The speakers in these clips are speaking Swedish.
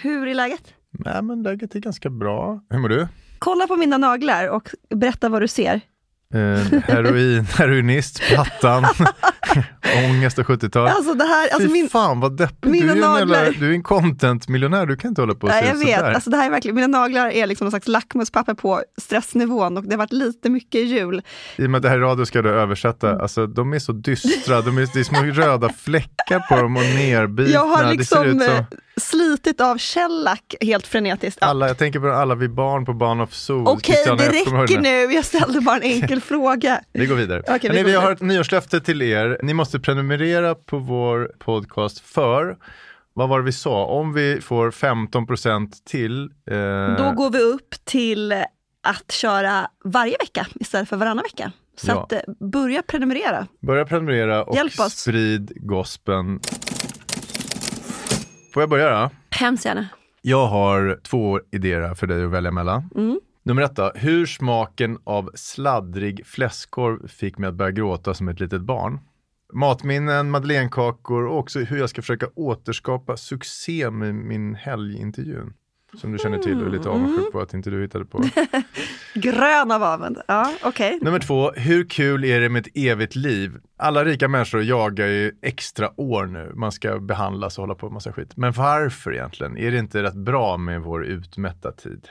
Hur är läget? Nej, men läget är ganska bra. Hur mår du? Kolla på mina naglar och berätta vad du ser. Eh, heroin, heroinist, Plattan, ångest och 70-tal. Alltså det här, alltså Fy min, fan vad deppigt. Du är, jävla, du är en content-miljonär, du kan inte hålla på och nej, jag vet, sådär. alltså det här är verkligen, mina naglar är liksom någon slags lackmuspapper på stressnivån och det har varit lite mycket jul. I och med att det här är radio ska du översätta, Mm. alltså de är så dystra, de är, det är små röda fläckar på dem och nerbitna. Jag har det ser liksom ut som eh, slitit av shellack helt frenetiskt. Ja. alla, jag tänker på alla vi barn på Barn of Zoo. Okej, Christiana det räcker nu. Jag ställde bara en enkel fråga. Vi går vidare. Okej, vi Hörrni, går vi vidare. har ett nyårslöfte till er. Ni måste prenumerera på vår podcast för, vad var det vi sa, om vi får 15% till. Eh, Då går vi upp till att köra varje vecka istället för varannan vecka. Så Ja. att eh, börja prenumerera. Börja prenumerera och Hjälp oss. sprid gospeln. Får jag börja då? Hemskt gärna. Jag har två idéer för dig att välja mellan. Mm. Nummer ett då, hur smaken av sladdrig fläskkorv fick mig att börja gråta som ett litet barn. Matminnen, madeleinekakor och också hur jag ska försöka återskapa succé med min helgintervjun. Som du känner till och är lite Mm. avundsjuk på att inte du hittade på. Grön av avund. Ja, okej. Nummer två, hur kul är det med ett evigt liv? Alla rika människor jagar ju extra år nu. Man ska behandlas och hålla på med massa skit. Men varför egentligen? Är det inte rätt bra med vår utmätta tid?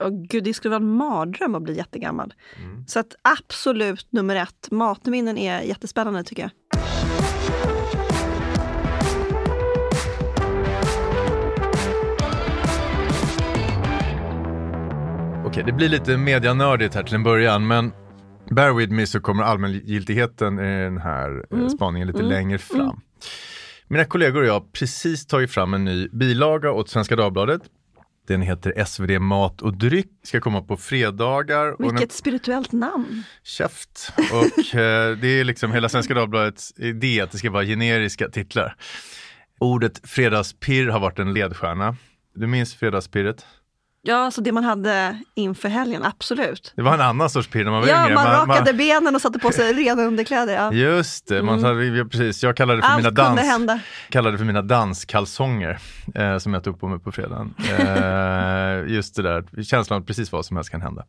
Åh, gud, det skulle vara en mardröm att bli jättegammal. Mm. Så att absolut nummer ett, matminnen är jättespännande tycker jag. Okej, det blir lite medianördigt här till en början, men bear with me så kommer allmängiltigheten i den här mm. spaningen lite längre fram. Mina kollegor och jag har precis tagit fram en ny bilaga åt Svenska Dagbladet. Den heter SvD Mat och dryck, ska komma på fredagar. och den- Vilket spirituellt namn. Käft. Och eh, det är liksom hela Svenska Dagbladets idé att det ska vara generiska titlar. Ordet fredagspirr har varit en ledstjärna. Du minns fredagspirret? Ja, så det man hade inför helgen, absolut. Det var en annan sorts pirr när man var Ja, yngre. man rakade benen och satte på sig rena underkläder. Ja. Just det, man ja, precis. jag kallade det för Allt mina, dans, hända. kallade det för mina danskalsonger eh, som jag tog på mig på fredagen. Eh, just det där, känslan att precis vad som helst kan hända.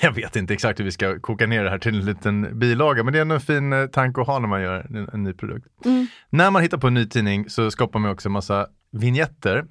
Jag vet inte exakt hur vi ska koka ner det här till en liten bilaga, men det är en fin eh, tanke att ha när man gör en, en ny produkt. Mm. När man hittar på en ny tidning så skapar man också en massa vignetter.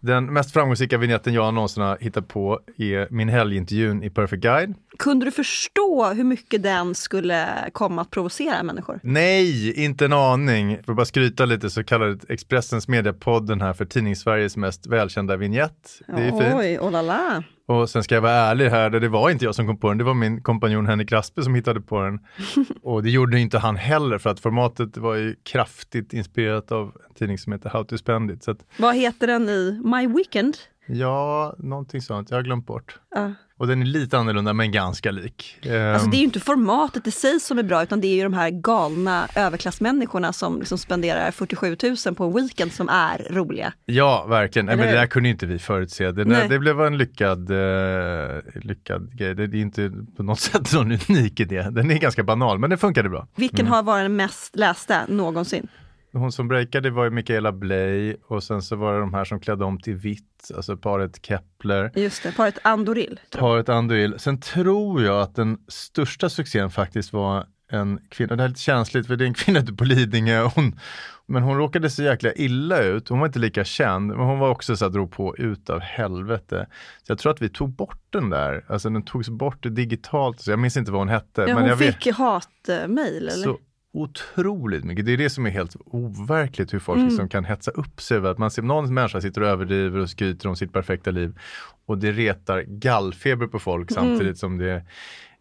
Den mest framgångsrika vignetten jag någonsin har hittat på är min helgintervjun i Perfect Guide. Kunde du förstå hur mycket den skulle komma att provocera människor? Nej, inte en aning. För att bara skryta lite så kallade Expressens mediapodd den här för Tidningssveriges mest välkända vignett. Det är fint. Oj, oh la la. Och sen ska jag vara ärlig här, det var inte jag som kom på den, det var min kompanjon Henrik Raspe som hittade på den. Och det gjorde inte han heller för att formatet var ju kraftigt inspirerat av en tidning som heter How to spend it. Att, Vad heter den i My Weekend? Ja, någonting sånt. Jag har glömt bort. Ja. Och den är lite annorlunda men ganska lik. Alltså Ehm, det är ju inte formatet i sig som är bra utan det är ju de här galna överklassmänniskorna som liksom spenderar 47 000 på en weekend som är roliga. Ja, verkligen. Nej, men det där kunde inte vi förutse. Det, Nej. det blev en lyckad, eh, lyckad grej. Det, är inte på något sätt någon unik idé. Den är ganska banal, men det funkade bra. Vilken har varit den mest lästa någonsin? Hon som breakade var ju Michaela Bley och sen så var det de här som klädde om till vitt, alltså paret Kepler. Just det, paret Andoril. Paret Anduil. Sen tror jag att den största succén faktiskt var en kvinna, det här är lite känsligt för det är en kvinna ute på Lidingö, hon, men hon råkade så jäkla illa ut, hon var inte lika känd, men hon var också så att drog på ut av helvete. Så jag tror att vi tog bort den där, alltså den togs bort digitalt, så jag minns inte vad hon hette. Ja, men hon jag vet, fick hatmejl eller? så otroligt mycket. Det är det som är helt overkligt hur folk Mm. liksom kan hetsa upp sig över att man ser någon människa sitter och överdriver och skryter om sitt perfekta liv och det retar gallfeber på folk Mm. samtidigt som det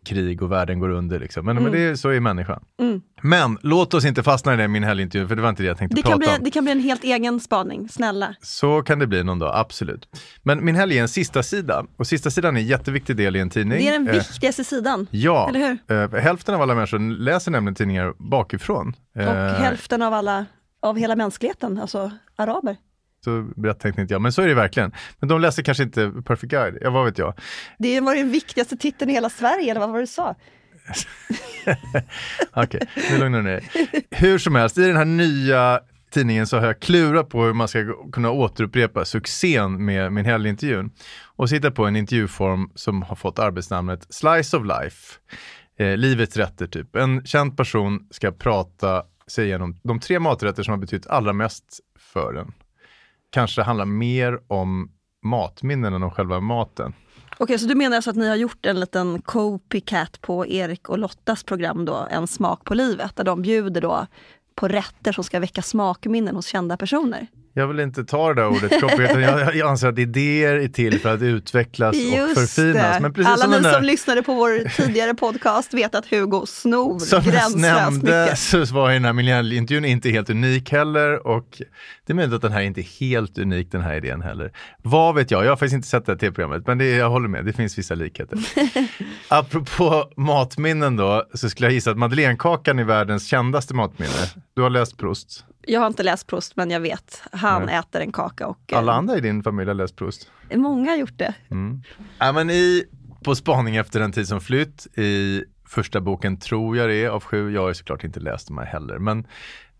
krig och världen går under. Liksom. Men, men det är, så är människan. Mm. Men låt oss inte fastna i det i min helgintervju för det var inte det jag tänkte Det prata kan, bli, om. det kan bli en helt egen spaning, snälla. Så kan det bli någon dag, absolut. Men min helg är en sista sida och sista sidan är en jätteviktig del i en tidning. Det är den Eh, viktigaste sidan. Ja, Eller hur? eh, hälften av alla människor läser nämligen tidningar bakifrån. Och Eh, hälften av alla, av hela mänskligheten, alltså araber. Så brett tänkte inte jag, men så är det verkligen. Men de läser kanske inte Perfect Guide, ja vad vet jag. Det var den viktigaste titeln i hela Sverige, eller vad var det du sa? Okej, nu lugnar du ner. Hur som helst, i den här nya tidningen så har jag klurat på hur man ska kunna återupprepa succén med min helgintervjun. Och sitta på en intervjuform som har fått arbetsnamnet Slice of Life. Eh, livets rätter typ. En känd person ska prata sig igenom de tre maträtter som har betytt allra mest för den. Kanske handlar mer om matminnen än om själva maten. Okej, så du menar alltså att ni har gjort en liten copycat på Erik och Lottas program då, En smak på livet, där de bjuder då på rätter som ska väcka smakminnen hos kända personer? Jag vill inte ta det där ordet copy, utan jag, jag anser att idéer är till för att utvecklas och förfinas. Men precis Alla som ni där, som lyssnade på vår tidigare podcast vet att Hugo snor som jag gränslöst nämnde mycket. så var den här miljöintervjun inte helt unik heller och det är möjligt att den här inte är helt unik den här idén heller. Vad vet jag, jag har faktiskt inte sett det här tv-programmet men det, jag håller med, det finns vissa likheter. Apropå matminnen då, så skulle jag gissa att madeleinekakan är världens kändaste matminne. Du har läst Proust. Jag har inte läst Proust men jag vet, han Nej. äter en kaka och eh, Alla andra i din familj har läst Proust. många har gjort det. Ja, men i På spaning efter en tid som flytt i första boken tror jag det är av sju. Jag har såklart inte läst de här heller. Men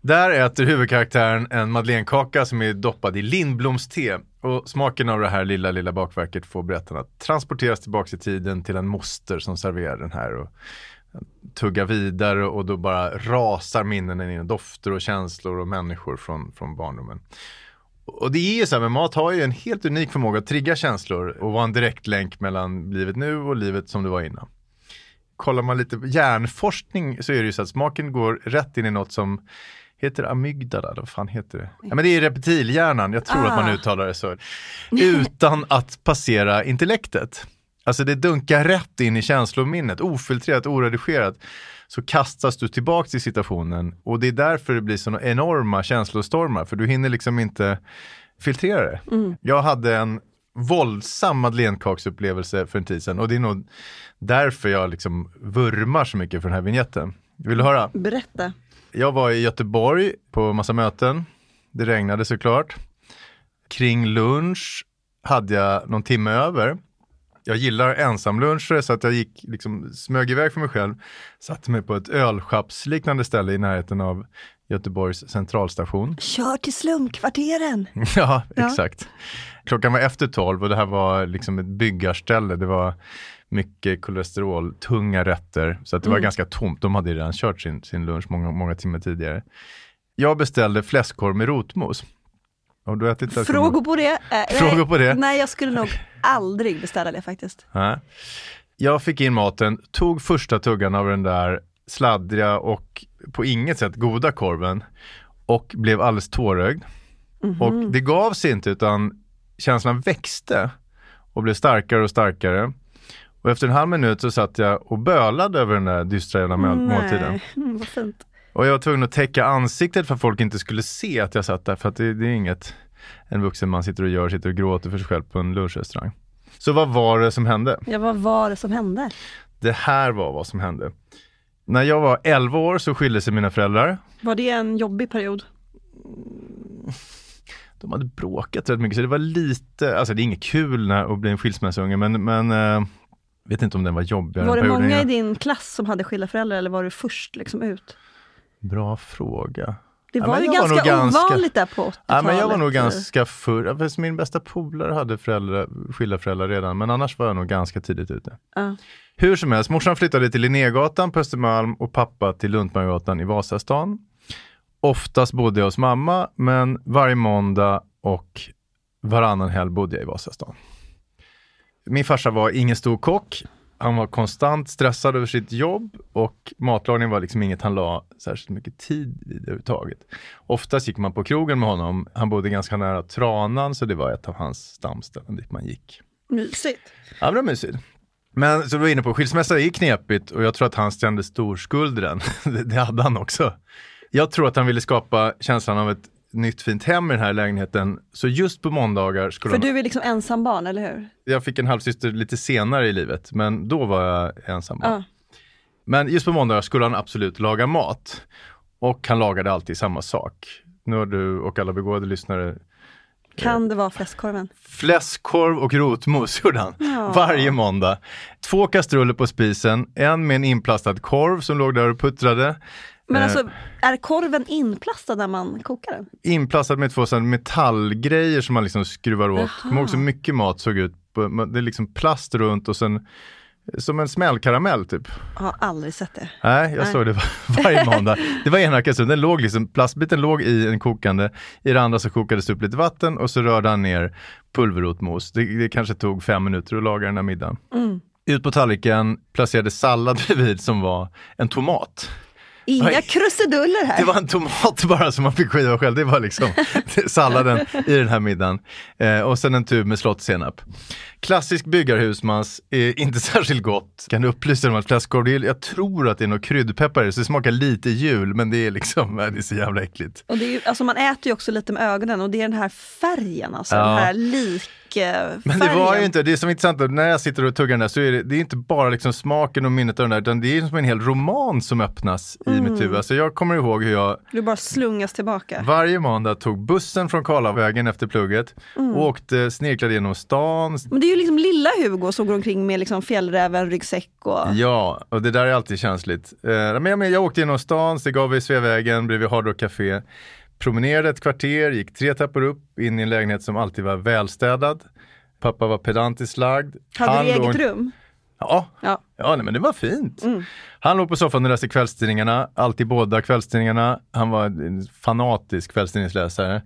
där äter huvudkaraktären en madeleinekaka som är doppad i lindblomste. Och smaken av det här lilla, lilla bakverket får berättarna transporteras tillbaka i tiden till en moster som serverar den här. Och tugga vidare och då bara rasar minnen in, dofter och känslor och människor från, från barndomen. Och det är ju så här, men mat har ju en helt unik förmåga att trigga känslor och vara en direkt länk mellan livet nu och livet som det var innan. Kollar man lite hjärnforskning så är det ju så att smaken går rätt in i något som heter amygdala, vad fan heter det? Ja men det är reptilhjärnan, jag tror att man Ah. uttalar det så. Utan att passera intellektet. Alltså det dunkar rätt in i känslominnet, ofiltrerat, oredigerat. Så kastas du tillbaka till situationen och det är därför det blir såna enorma känslostormar, för du hinner liksom inte filtrera det. Jag hade en våldsam madeleinekaksupplevelse för en tid sedan och det är nog därför jag liksom vurmar så mycket för den här vignetten. Vill du höra? Berätta. Jag var i Göteborg på massa möten. Det regnade såklart. Kring lunch hade jag någon timme över. Jag gillar ensamluncher så att jag gick, liksom, smög iväg för mig själv. Satte mig på ett ölschappsliknande ställe i närheten av Göteborgs centralstation. Kör till slumkvarteren. Ja, Ja. exakt. Klockan var efter tolv och det här var liksom ett byggarställe. Det var mycket kolesterol, tunga rätter. Så att det var ganska tomt. De hade redan kört sin, sin lunch många, många timmar tidigare. Jag beställde fläskkorv med rotmos. Har du ätit Frågor på det? Nej. Frågor på det? Nej, jag skulle nog aldrig beställa det faktiskt. Nej. Jag fick in maten, tog första tuggan av den där sladdriga och på inget sätt goda korven och blev alldeles tårögd. Och det gav sig inte utan känslan växte och blev starkare och starkare. Och efter en halv minut så satt jag och bölade över den där dystra jävla må- måltiden. Nej, mm, vad fint. Och jag var tvungen att täcka ansiktet för att folk inte skulle se att jag satt där för att det, det är inget en vuxen man sitter och gör, sitter och gråter för sig själv på en lunchrestaurang. Så vad var det som hände? Ja, vad var det som hände? Det här var vad som hände. När jag var 11 år så skilde sig mina föräldrar. Var det en jobbig period? De hade bråkat rätt mycket så det var lite, alltså det är inget kul när, att bli en skilsmässounge men, men äh, vet inte om den var jobbigare. Var det många i din klass som hade skilda föräldrar eller var du först liksom ut? Bra fråga. Det Ja, var men ju jag var ganska ganska- ovanligt där på 80-talet. Ja, men jag var nog ganska för, ja, fast min bästa polare hade föräldrar, skilda föräldrar redan, men annars var jag nog ganska tidigt ute. Ja. Hur som helst, morsan flyttade till Linnégatan på Östermalm och pappa till Luntmansgatan i Vasastan. Oftast bodde jag hos mamma, men varje måndag och varannan helg bodde jag i Vasastan. Min farsa var ingen stor kock. Han var konstant stressad över sitt jobb och matlagning var liksom inget han la särskilt mycket tid vid överhuvudtaget. Oftast gick man på krogen med honom. Han bodde ganska nära Tranan så det var ett av hans stamställen dit man gick. Mysigt. Ja, det var mysigt. Men så du var inne på, skilsmässa är knepigt och jag tror att han kände stor skuld i den. det, det hade han också. Jag tror att han ville skapa känslan av ett nytt fint hem i den här lägenheten. Så just på måndagar skulle För han... du är liksom ensam barn, eller hur? Jag fick en halvsyster lite senare i livet, men då var jag ensam. barn. Ja. Men just på måndagar skulle han absolut laga mat. Och han lagade alltid samma sak. Nu har du och alla begåvade lyssnare Kan det vara fläskkorven? Fläskkorv och rotmos gjorde han varje måndag. Två kastruller på spisen, en med en inplastad korv som låg där och puttrade. Men Eh. alltså, är korven inplastad när man kokar den? Inplastad med två sådana metallgrejer som man liksom skruvar åt. Kommer ihåg så mycket mat såg ut. Det är liksom plast runt och sen som en smällkaramell typ. Jag har aldrig sett det. Nej, jag Nej. såg det var- varje måndag. Det var ena den låg liksom, plastbiten låg i en kokande. I det andra så kokades det upp lite vatten och så rörde han ner pulverrotmos. Det, det kanske tog fem minuter att laga den här middagen. Mm. Ut på tallriken placerades sallad bredvid som var en tomat. Inga Oj. krusiduller här. Det var en tomat bara som man fick skiva själv. Det var liksom salladen i den här middagen. Eh, och sen en tub med slottssenap. Klassisk byggarhusmans, är inte särskilt gott. Kan du upplysa om att fläskkorv, är, jag tror att det är något kryddpeppar i, så det smakar lite jul, men det är liksom, eh, det är så jävla äckligt. Och det är ju, alltså man äter ju också lite med ögonen och det är den här färgen, alltså Ja. den här likfärgen. Men det var ju inte, det är som är intressant, när jag sitter och tuggar den där så är det, det är inte bara liksom smaken och minnet av den där, utan det är som en hel roman som öppnas i mitt huvud. Alltså jag kommer ihåg hur jag Du bara slungas tillbaka. Varje måndag tog bussen från Karlavägen efter plugget och åkte snirklade genom stan. Men det är ju liksom lilla Hugo som går omkring med liksom fjällräven, ryggsäck och... Ja, och det där är alltid känsligt. Eh, men jag, men jag åkte genom stan, steg av vid Sveavägen bredvid Hard Rock Café. Promenerade ett kvarter, gick tre trappor upp in i en lägenhet som alltid var välstädad. Pappa var pedantiskt lagd. Hade Han du eget låg- rum? Ja, Ja. Ja, nej, men det var fint. Mm. Han låg på soffan och läste kvällstidningarna, alltid båda kvällstidningarna. Han var en fanatisk kvällstidningsläsare.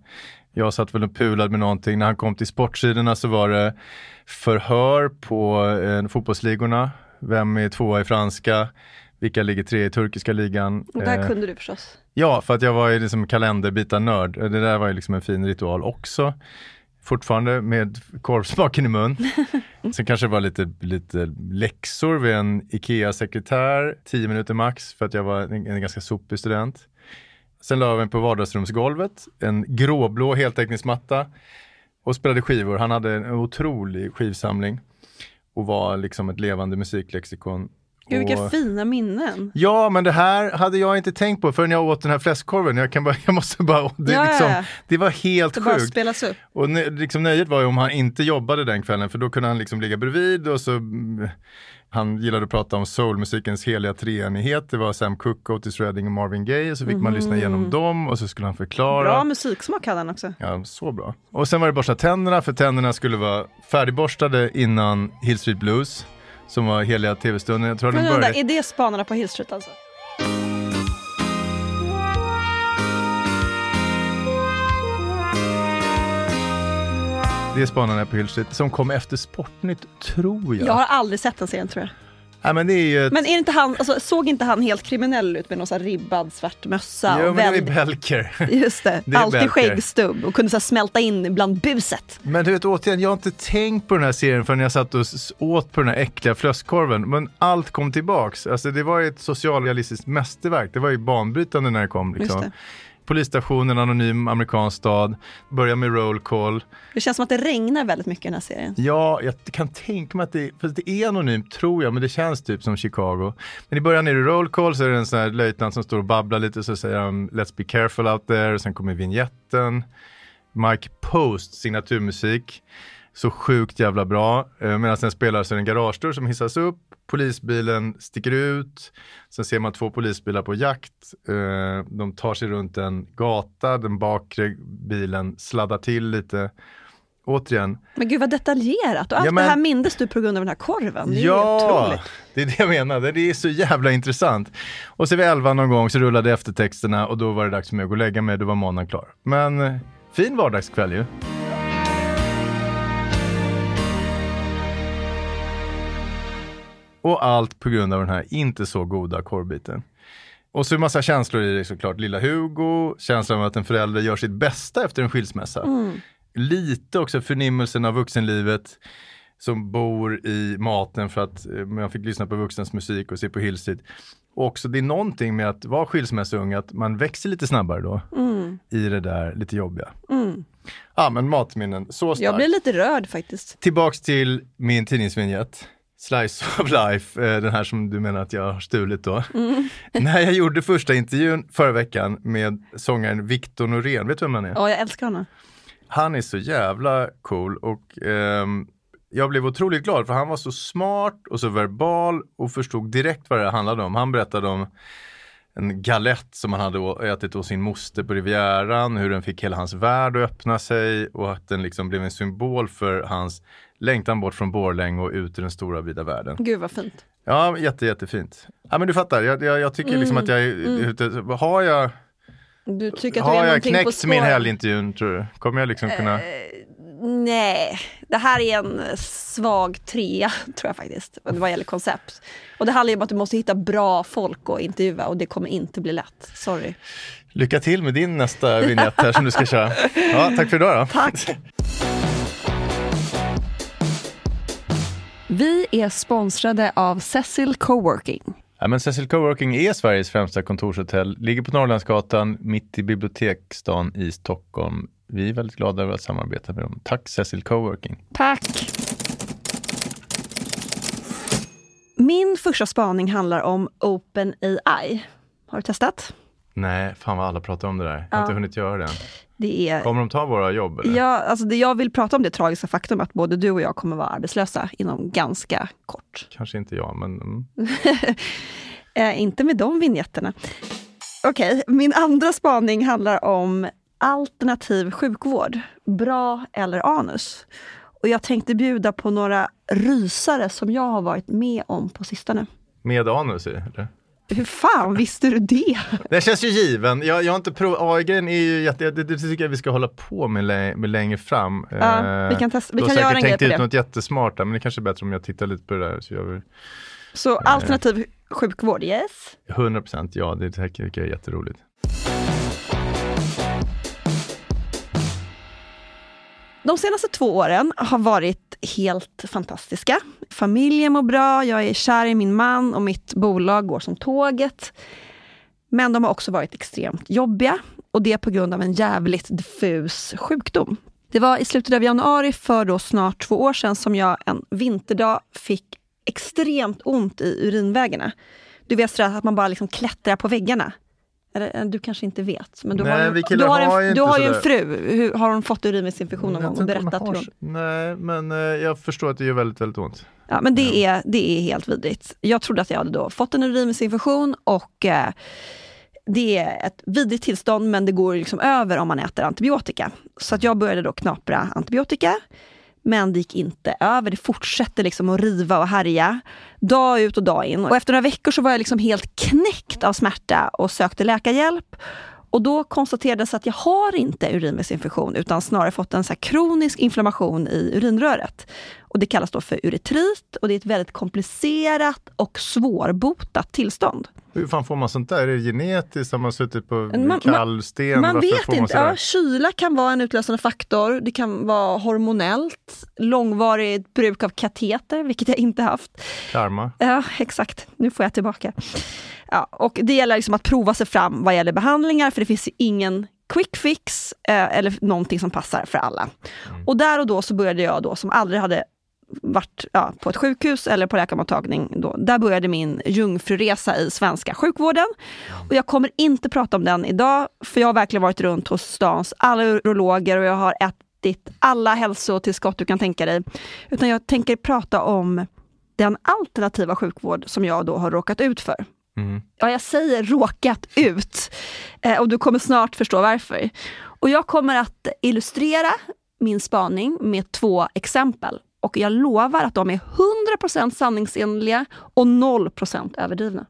Jag satt väl och pulade med någonting. När han kom till sportsidorna så var det förhör på eh, fotbollsligorna. Vem är tvåa i franska? Vilka ligger tre i turkiska ligan? Och där Eh, kunde du förstås. Ja, för att jag var ju liksom kalenderbitar-nörd. Det där var ju liksom en fin ritual också. Fortfarande med korvsmaken i mun. Sen kanske det var lite, lite läxor vid en IKEA-sekretär, 10 minuter max, för att jag var en, en ganska sopig student. Sen la jag mig på vardagsrumsgolvet, en gråblå heltäckningsmatta och spelade skivor. Han hade en otrolig skivsamling och var liksom ett levande musiklexikon. Gud vilka fina minnen. Ja, men det här hade jag inte tänkt på förrän jag åt den här fläskkorven. Jag, kan bara, jag måste bara, det, Ja, liksom, det var helt Det bara sjukt. spelas upp. Och liksom nöjet var ju om han inte jobbade den kvällen, för då kunde han liksom ligga bredvid och så mm, han gillade att prata om soulmusikens heliga treenighet. Det var Sam Cooke, Otis Redding och Marvin Gaye. Och så fick man lyssna igenom dem och så skulle han förklara. Bra musiksmak hade han också. Ja, så bra. Och sen var det borsta tänderna, för tänderna skulle vara färdigborstade innan Hill Street Blues, som var heliga tv-stunden. Jag tror att den Men började... är det Spanarna på Hill Street alltså? Det är Spanarna på Hill Street som kom efter Sportnytt, tror jag. Jag har aldrig sett den serien tror jag. Nej, men ett... Men är inte han, alltså, såg inte han helt kriminell ut med någon här ribbad svart mössa? jo, och men det är Belker. just det, det alltid Belker. skäggstubb och kunde så smälta in bland buset. Men du vet återigen, jag har inte tänkt på den här serien förrän jag satt och åt på den här äckliga fläskkorven. Men allt kom tillbaks. Alltså det var ju ett socialrealistiskt mästerverk. Det var ju banbrytande när det kom. Liksom. Just polisstation, en anonym amerikansk stad. Börjar med roll call. Det känns som att det regnar väldigt mycket i den här serien. Ja, jag kan tänka mig att det, för det är anonymt tror jag, men det känns typ som Chicago. Men i början är det roll call, så är det en sån här löjtnant som står och babblar lite, så säger han Let's be careful out there, och sen kommer vignetten. Mike Post, signaturmusik. Så sjukt jävla bra. Eh, Medan den spelar så är det en garagedörr som hissas upp, polisbilen sticker ut, sen ser man två polisbilar på jakt. Eh, De tar sig runt en gata, den bakre bilen sladdar till lite. Återigen, Men gud vad detaljerat och allt Ja, men- det här mindes du på grund av den här korven. Det är ja, otroligt. det är det jag menar. Det är så jävla intressant. Och så vid elva någon gång så rullade eftertexterna och då var det dags för mig att gå och lägga mig. Då var månaden klar. Men eh, fin vardagskväll ju. Och allt på grund av den här inte så goda korvbiten. Och så är massa känslor i det såklart. Lilla Hugo, känslan av att en förälder gör sitt bästa efter en skilsmässa. Lite också förnimmelsen av vuxenlivet som bor i maten för att eh, man fick lyssna på vuxens musik och se på Hill Street. Och också det är någonting med att vara skilsmässoung, att man växer lite snabbare då i det där lite jobbiga. Ja men matminnen, så starkt. Jag blir lite rörd faktiskt. Tillbaks till min tidningsvinjett. Slice of life, eh, den här som du menar att jag har stulit då. När jag gjorde första intervjun förra veckan med sångaren Victor Norén, vet du vem han är? Ja, jag älskar honom. Han är så jävla cool och ehm, jag blev otroligt glad för han var så smart och så verbal och förstod direkt vad det handlade om. Han berättade om en galett som han hade ätit hos sin moster på Rivieran, hur den fick hela hans värld att öppna sig och att den liksom blev en symbol för hans längtan bort från Borlänge och ut i den stora vida världen. Gud vad fint. Ja, jätte, jättefint. Ja, men du fattar, jag, jag, jag tycker liksom att jag är ute, har jag, Du tycker att du har jag knäckt min helgintervjun tror du? Kommer jag liksom kunna? Nej, det här är en svag trea tror jag faktiskt. Vad gäller koncept. Och det handlar ju om att du måste hitta bra folk att intervjua och det kommer inte bli lätt. Sorry. Lycka till med din nästa vignett här som du ska köra. Ja, tack för idag då. Tack. Vi är sponsrade av Cecil Coworking. Ja, men Cecil Coworking är Sveriges främsta kontorshotell, ligger på Norrlandsgatan mitt i biblioteksstan i Stockholm. Vi är väldigt glada över att samarbeta med dem. Tack Cecil Coworking. Tack. Min första spaning handlar om OpenAI. Har du testat? Nej, fan vad alla pratar om det där. Jag har inte hunnit göra det. Det är Kommer de ta våra jobb? Eller? Ja, alltså det jag vill prata om det tragiska faktum att både du och jag kommer vara arbetslösa inom ganska kort. Kanske inte jag, men mm. Eh, inte med de vinjetterna. Okej, min andra spaning handlar om alternativ sjukvård. Bra eller anus? Och jag tänkte bjuda på några rysare som jag har varit med om på sistone. med anus i? Eller? Hur fan visste du det? Den känns ju given. Jag, jag har inte provat, AI-grejen är ju jätte, det, det tycker jag vi ska hålla på med, med längre fram. Ja, vi kan testa- vi du har kan säkert göra en grej tänkt på ut det. något jättesmart där, men det kanske är bättre om jag tittar lite på det där. Så gör vi Så alternativ sjukvård, yes. 100% ja, det tycker jag är jätteroligt. De senaste två åren har varit helt fantastiska. Familjen mår bra, jag är kär i min man och mitt bolag går som tåget. Men de har också varit extremt jobbiga och det på grund av en jävligt diffus sjukdom. Det var i slutet av januari för då snart två år sedan som jag en vinterdag fick extremt ont i urinvägarna. Du vet sådär att man bara liksom klättrar på väggarna. Eller, eh, du kanske inte vet, men du Nej, har, du har, har en, du inte har ju en fru. Hur, har hon fått urinvägsinfektion någon gång och berättat hur har hon... så- Nej, men eh, jag förstår att det gör väldigt, väldigt ont. Ja, men det, är, det är helt vidrigt. Jag trodde att jag hade då fått en urinvägsinfektion och eh, det är ett vidrigt tillstånd men det går liksom över om man äter antibiotika. Så att jag började då knapra antibiotika. Men det gick inte över. Det fortsätter liksom att riva och härja. Dag ut och dag in. Och efter några veckor så var jag liksom helt knäckt av smärta och sökte läkarhjälp. Och då konstaterades att jag har inte urinvägsinfektion utan snarare fått en så kronisk inflammation i urinröret. Och det kallas då för uretrit och det är ett väldigt komplicerat och svårbotat tillstånd. Hur fan får man sånt där? Är det genetiskt? Har man suttit på Man- kall sten? Man Varför vet man inte. Ja, kyla kan vara en utlösande faktor. Det kan vara hormonellt. Långvarigt bruk av kateter, vilket jag inte haft. Karma. Ja, exakt. Nu får jag tillbaka. Ja, och det gäller liksom att prova sig fram vad gäller behandlingar, för det finns ju ingen quick fix eh, eller någonting som passar för alla. Och där och då så började jag då, som aldrig hade varit ja, på ett sjukhus eller på läkarmottagning, då, där började min jungfruresa i svenska sjukvården. Och jag kommer inte prata om den idag, för jag har verkligen varit runt hos stans alla urologer och jag har ätit alla hälsotillskott du kan tänka dig. Utan jag tänker prata om den alternativa sjukvård som jag då har råkat ut för. Mm. Ja, jag säger råkat ut. Eh, och du kommer snart förstå varför. Och jag kommer att illustrera min spaning med två exempel. Och jag lovar att de är 100% sanningsenliga och 0% överdrivna.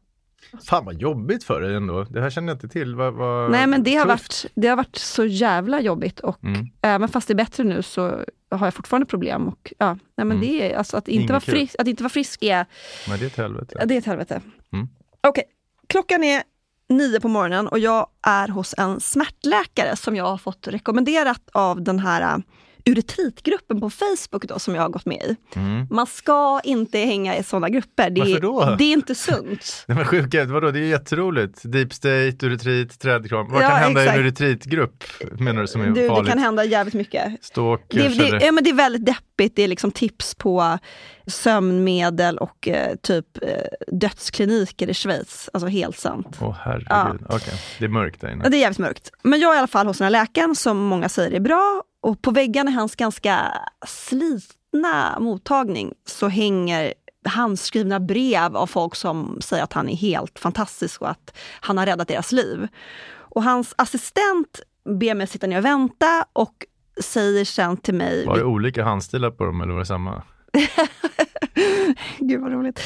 Fan vad jobbigt för dig ändå. Det här känner jag inte till. Vad, vad Nej men det har, tufft. varit, det har varit så jävla jobbigt och Mm. även fast det är bättre nu så har jag fortfarande problem. Och, ja, nej, men Mm. det är, alltså, att, inte Inget vara frisk, att inte vara frisk är Men det är ett helvete. Det är ett helvete. Mm. Okej, klockan är nio på morgonen och jag är hos en smärtläkare som jag har fått rekommenderat av den här uretritgruppen på Facebook då, som jag har gått med i. Mm. Man ska inte hänga i sådana grupper. Det, Varför är- då? det är inte sunt. Nej men sjuka, vadå det är jätteroligt. Deep state, uretrit, trädkram. Vad Ja, kan hända i exakt. en uretritgrupp menar du som är Du, det farligt? kan hända jävligt mycket. Stalkers Det, det, ja, men det är väldigt deppigt. Det är liksom tips på sömnmedel och eh, typ eh, dödskliniker i Schweiz. Alltså helt sant. Åh herregud, okej. Det är mörkt där inne. Ja, det är jävligt mörkt. Men jag är i alla fall hos den här läkaren som många säger är bra. Och på väggarna i hans ganska slitna mottagning så hänger handskrivna brev av folk som säger att han är helt fantastisk och att han har räddat deras liv. Och hans assistent ber mig sitta ner och vänta och säger sen till mig... Var det olika handstilar på dem eller var det samma? Gud vad roligt.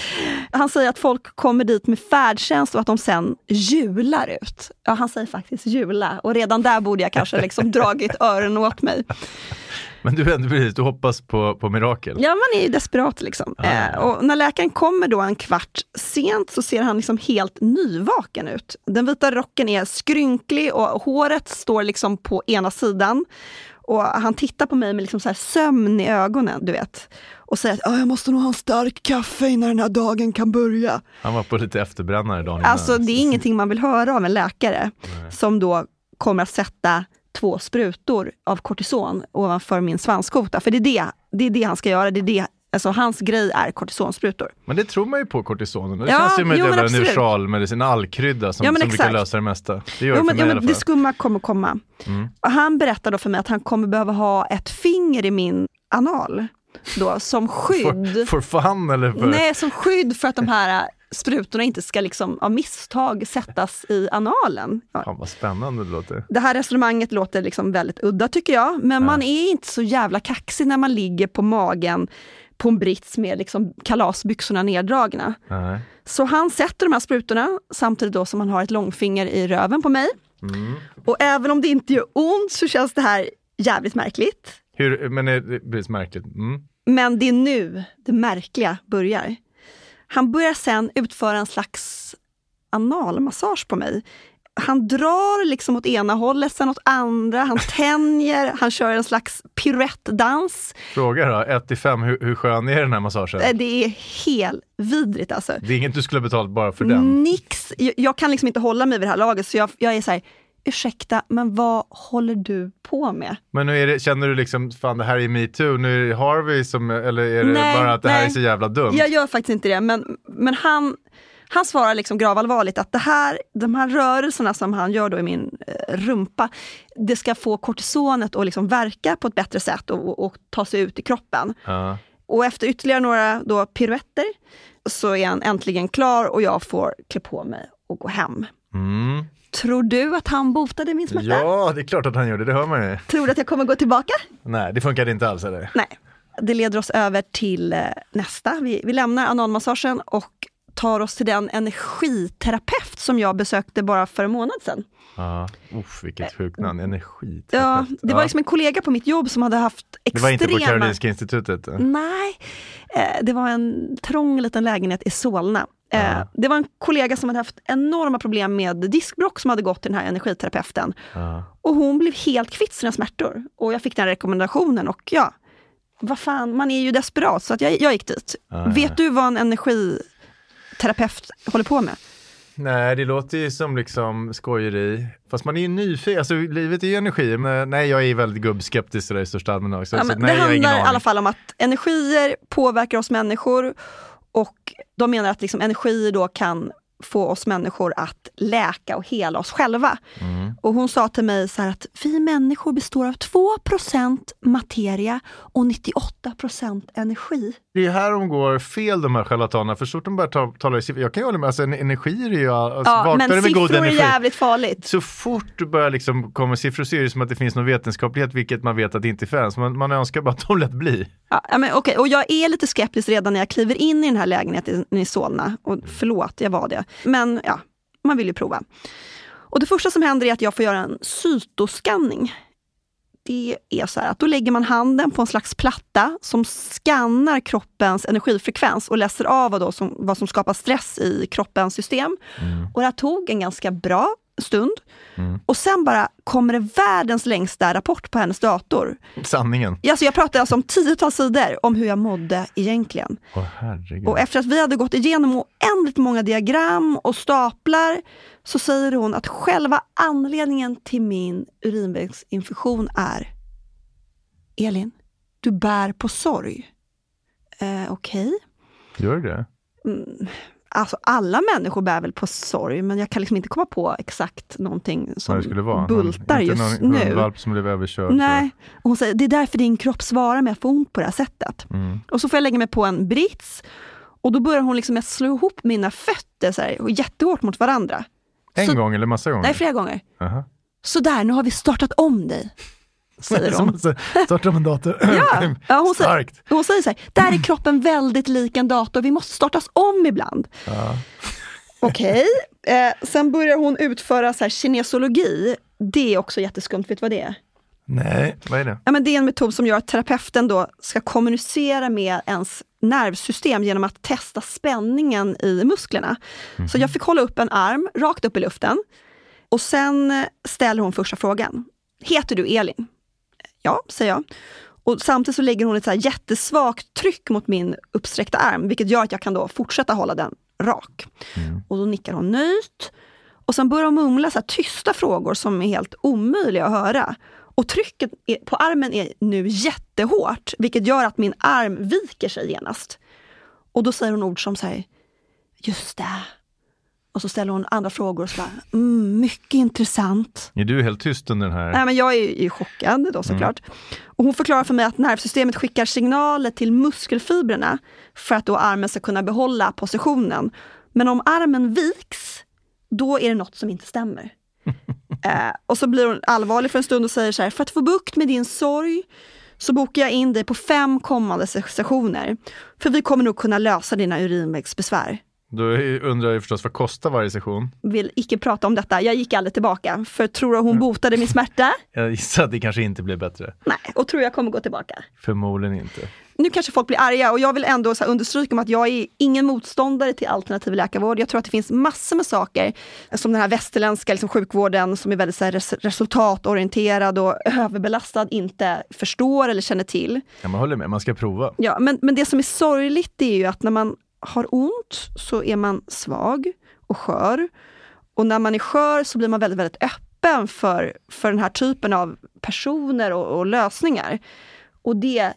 Han säger att folk kommer dit med färdtjänst och att de sen jular ut. Ja, han säger faktiskt jula och redan där borde jag kanske liksom dragit öronen åt mig. Men du, precis, du hoppas på, på mirakel? Ja, man är ju desperat liksom. Ah. Eh, och när läkaren kommer då en kvart sent så ser han liksom helt nyvaken ut. Den vita rocken är skrynklig och håret står liksom på ena sidan. Och han tittar på mig med liksom så sömn i ögonen, du vet. Och säger att "Ja, jag måste nog ha en stark kaffe innan den här dagen kan börja. Han var på lite efterbrännare dagen innan. Alltså det är ingenting man vill höra av en läkare som då kommer att sätta två sprutor av kortison ovanför min svanskota. För det är det, det, är det han ska göra. Det är det, alltså hans grej är kortisonsprutor. Men det tror man ju på kortisonen. Det Ja, känns ju en jo, jävla absolut. neutralmedicin, allkrydda som, Ja, som brukar lösa det mesta. Det gör det Jo, för ja, i alla men fall. det skumma kommer komma. Mm. Och han berättar då för mig att han kommer behöva ha ett finger i min anal. Då, som skydd. För, för fan eller för... Nej, som skydd för att de här äh, sprutorna inte ska liksom av misstag sättas i analen. Ja. Fan vad spännande det låter. Det här resonemanget låter liksom väldigt udda tycker jag, men man är inte så jävla kaxig när man ligger på magen på en brits med liksom kalasbyxorna neddragna. Nej. Så han sätter de här sprutorna samtidigt då som han har ett långfinger i röven på mig. Och även om det inte gör ont så känns det här jävligt märkligt. Hur, men är det blir märkligt. Mm. Men det är nu det märkliga börjar. Han börjar sen utföra en slags analmassage på mig. Han drar liksom åt ena hållet, sen åt andra, han tänjer, han kör en slags piruettdans. Fråga då, 1 till 5, hur, hur skön är den här massagen? Eh, Det är helt vidrigt alltså. Det är inget du skulle ha betalt bara för den? Nix! Jag, jag kan liksom inte hålla mig vid det här laget, så jag, jag är så här, ursäkta, men vad håller du på med? Men nu det, känner du liksom, fan det här är metoo, nu är det Harvey som, eller är det Nej, bara att det här nej. är så jävla dumt? Jag gör faktiskt inte det, men, men han, han svarar liksom gravallvarligt att det här, de här rörelserna som han gör då i min eh, rumpa, det ska få kortisonet att liksom verka på ett bättre sätt och, och, ta sig ut i kroppen. Ja. Och efter ytterligare några då piruetter så är han äntligen klar och jag får klä på mig och gå hem. Mm. Tror du att han botade min smärta? ja, det är klart att han gör det, hör man ju. Tror du att jag kommer gå tillbaka? Nej, det funkar inte alls eller? Nej. Det leder oss över till eh, nästa. Vi, vi lämnar analmassagen och tar oss till den energiterapeut som jag besökte bara för en månad sedan. Ja, uff vilket sjukt namn, energiterapeut. Ja, det var liksom en kollega på mitt jobb som hade haft det var extrema... inte på Karolinska institutet? Nej, eh, det var en trång liten lägenhet i Solna. Eh, det var en kollega som hade haft enorma problem med diskbråck som hade gått till den här energiterapeuten. Ja. Och hon blev helt kvitt sina smärtor. Och jag fick den rekommendationen och ja, vad fan, man är ju desperat så att jag, jag gick dit. Ja, Vet ja. du vad en energiterapeut håller på med? Nej, det låter ju som liksom skojeri. Fast man är ju nyfiken, alltså livet är ju energi. Men nej, jag är väldigt gubbskeptisk sådär i största allmänhet också. Ja, så men nej, det handlar i alla fall om att energier påverkar oss människor och de menar att liksom energier då kan få oss människor att läka och hela oss själva. Mm. Och hon sa till mig så här att vi människor består av 2% materia och 98% energi. Det är här de går fel de här charlatanerna. För så fort de börjar ta, tala i siffror, jag kan ju hålla med, alltså, en- energier är ju, alltså, Ja, vaknar men med god siffror är energi. jävligt farligt. Så fort du börjar liksom komma med siffror så är det som att det finns någon vetenskaplighet, vilket man vet att det inte finns. Man, man önskar bara att de lät bli. Ja, men, okej. Och jag är lite skeptisk redan när jag kliver in i den här lägenheten i Solna. Och förlåt, jag var det. Men ja, man vill ju prova. Och det första som händer är att jag får göra en cytoskanning. Det är så här att då lägger man handen på en slags platta som skannar kroppens energifrekvens och läser av vad, som, vad som skapar stress i kroppens system. Och det här tog en ganska bra stund. Och sen bara kommer det världens längsta rapport på hennes dator. Sanningen. Alltså jag pratade alltså om tiotals sidor om hur jag mådde egentligen. Åh herregud. Och efter att vi hade gått igenom oändligt många diagram och staplar så säger hon att själva anledningen till min urinvägsinfektion är Elin, du bär på sorg. Eh, Okej. Gör det? Alltså alla människor bär väl på sorg, men jag kan liksom inte komma på exakt någonting som vara? bultar någon, just någon nu. hundvalp som blev överkörd. Nej, och hon säger det är därför din kropp svarar med att få ont på det här sättet. Mm. Och så får jag lägga mig på en brits och då börjar hon liksom med att slå ihop mina fötter så här, och jättehårt mot varandra. En Så- gång eller massa gånger? Nej, flera gånger. Aha. Sådär, nu har vi startat om dig. Säger hon. att säga, starta om en dator. Ja, ja hon, säger, Starkt. hon säger så här, där är kroppen väldigt lik en dator, vi måste startas om ibland. Okej, eh, sen börjar hon utföra så här kinesologi. Det är också jätteskumt, vet du vad det är? Nej, vad är det? Ja, men det är en metod som gör att terapeuten då ska kommunicera med ens nervsystem genom att testa spänningen i musklerna. Så jag fick hålla upp en arm rakt upp i luften och sen ställer hon första frågan. Heter du Elin? Ja, säger jag. Och samtidigt så lägger hon ett så jättesvagt tryck mot min uppsträckta arm, vilket gör att jag kan då fortsätta hålla den rak. Och då nickar hon nöjt. Och sen börjar hon mumla så tysta frågor som är helt omöjliga att höra. Och trycket på armen är nu jättehårt, vilket gör att min arm viker sig genast. Och då säger hon ord som så här, just det. Och så ställer hon andra frågor och så bara, mm, mycket intressant. Är du helt tyst under den här? Nej, men jag är ju chockad då såklart. Och hon förklarar för mig att nervsystemet skickar signaler till muskelfibrerna för att då armen ska kunna behålla positionen. Men om armen viks, då är det något som inte stämmer. eh, och så blir hon allvarlig för en stund och säger så här, för att få bukt med din sorg så bokar jag in dig på fem kommande se- sessioner. För vi kommer nog kunna lösa dina urinvägsbesvär. Då undrar jag förstås vad kostar varje session? Vill icke prata om detta. Jag gick aldrig tillbaka. För tror du hon botade min smärta? Jag gissar att det kanske inte blir bättre. Nej. Och tror jag kommer gå tillbaka? Förmodligen inte. nu kanske folk blir arga och jag vill ändå så understryka om att jag är ingen motståndare till alternativ läkarvård. Jag tror att det finns massor med saker som den här västerländska liksom, sjukvården som är väldigt så här, res resultatorienterad och överbelastad inte förstår eller känner till. Ja, man håller med, man ska prova. Ja, men, men det som är sorgligt är ju att när man har ont så är man svag och skör. Och när man är skör så blir man väldigt, väldigt öppen för, för den här typen av personer och, och lösningar. Och det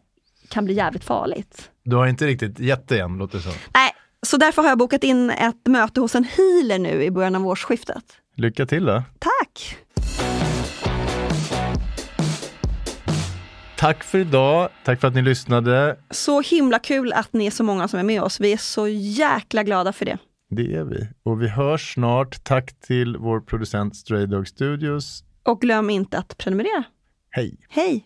kan bli jävligt farligt. Du har inte riktigt gett det än, låter det som. Nej, så därför har jag bokat in ett möte hos en healer nu i början av årsskiftet. Lycka till då. Tack! Tack för idag. Tack för att ni lyssnade. Så himla kul att ni är så många som är med oss. Vi är så jäkla glada för det. Det är vi. Och vi hörs snart. Tack till vår producent Stray Dog Studios. Och glöm inte att prenumerera. Hej! Hej!